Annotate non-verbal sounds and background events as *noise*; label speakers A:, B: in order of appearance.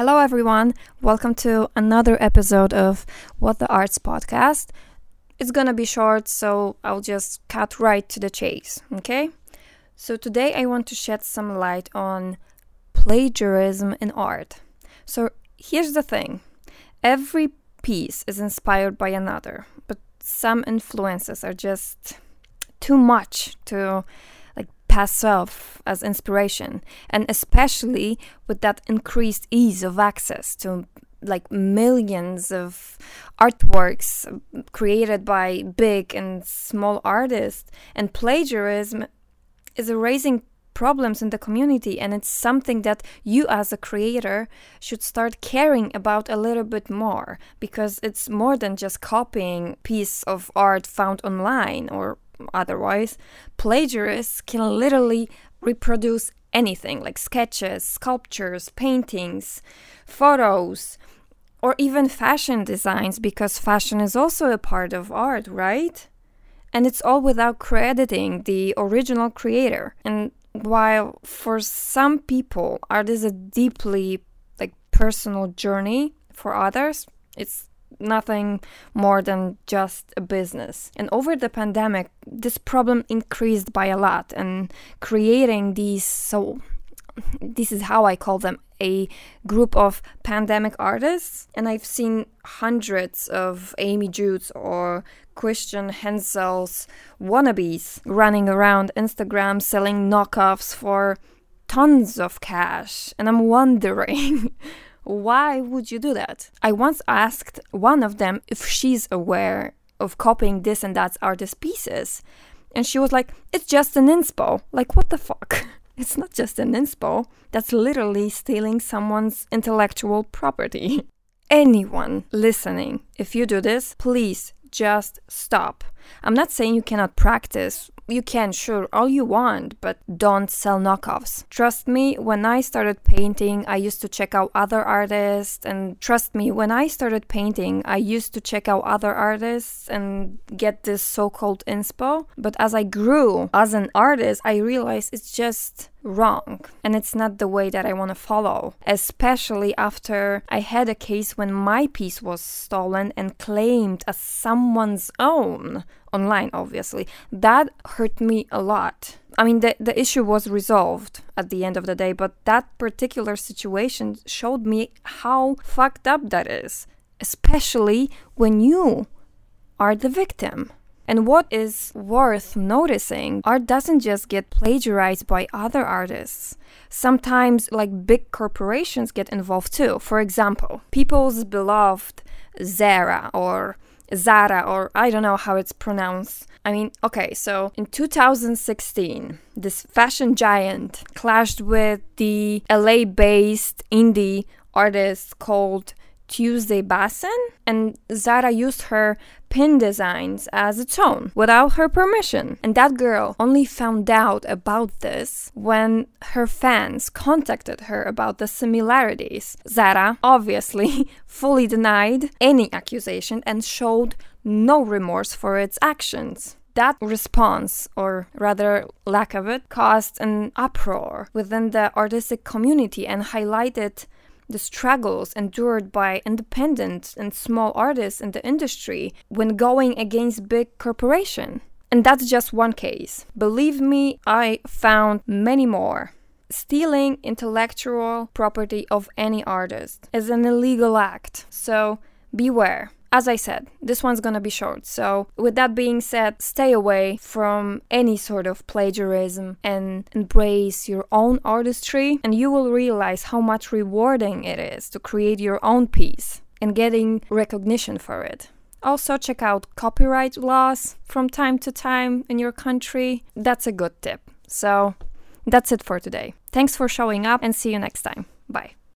A: Hello, everyone. Welcome to another episode of What the Arts podcast. It's gonna be short, so I'll just cut right to the chase, okay? So, today I want to shed some light on plagiarism in art. So, here's the thing every piece is inspired by another, but some influences are just too much to pass off as inspiration and especially with that increased ease of access to like millions of artworks created by big and small artists and plagiarism is raising problems in the community and it's something that you as a creator should start caring about a little bit more because it's more than just copying piece of art found online or otherwise, plagiarists can literally reproduce anything like sketches, sculptures, paintings, photos, or even fashion designs because fashion is also a part of art, right? And it's all without crediting the original creator. And while for some people art is a deeply like personal journey, for others it's nothing more than just a business. And over the pandemic, this problem increased by a lot, and creating these so this is how I call them a group of pandemic artists. And I've seen hundreds of Amy Judd's or Christian Hensel's wannabes running around Instagram selling knockoffs for tons of cash. And I'm wondering *laughs* why would you do that? I once asked one of them if she's aware of copying this and that artist pieces. And she was like, it's just an inspo. Like, what the fuck? *laughs* It's not just an inspo. That's literally stealing someone's intellectual property. *laughs* Anyone listening, if you do this, please just stop. I'm not saying you cannot practice you can, sure, all you want, but don't sell knockoffs. Trust me, when I started painting, I used to check out other artists, and trust me, when I started painting, I used to check out other artists and get this so called inspo. But as I grew as an artist, I realized it's just wrong and it's not the way that I want to follow, especially after I had a case when my piece was stolen and claimed as someone's own online, obviously. That hurt me a lot. I mean, the, the issue was resolved at the end of the day, but that particular situation showed me how fucked up that is, especially when you are the victim. And what is worth noticing, art doesn't just get plagiarized by other artists. Sometimes, like big corporations get involved too. For example, people's beloved Zara or Zara, or I don't know how it's pronounced. I mean, okay, so in 2016, this fashion giant clashed with the LA based indie artist called Tuesday Bassen, and Zara used her pin designs as a tone without her permission. And that girl only found out about this when her fans contacted her about the similarities. Zara obviously *laughs* fully denied any accusation and showed no remorse for its actions. That response, or rather lack of it, caused an uproar within the artistic community and highlighted the struggles endured by independent and small artists in the industry when going against big corporation. And that's just one case. Believe me, I found many more. Stealing intellectual property of any artist is an illegal act, so beware as I said, this one's gonna be short. So, with that being said, stay away from any sort of plagiarism and embrace your own artistry, and you will realize how much rewarding it is to create your own piece and getting recognition for it. Also, check out copyright laws from time to time in your country. That's a good tip. So, that's it for today. Thanks for showing up and see you next time. Bye.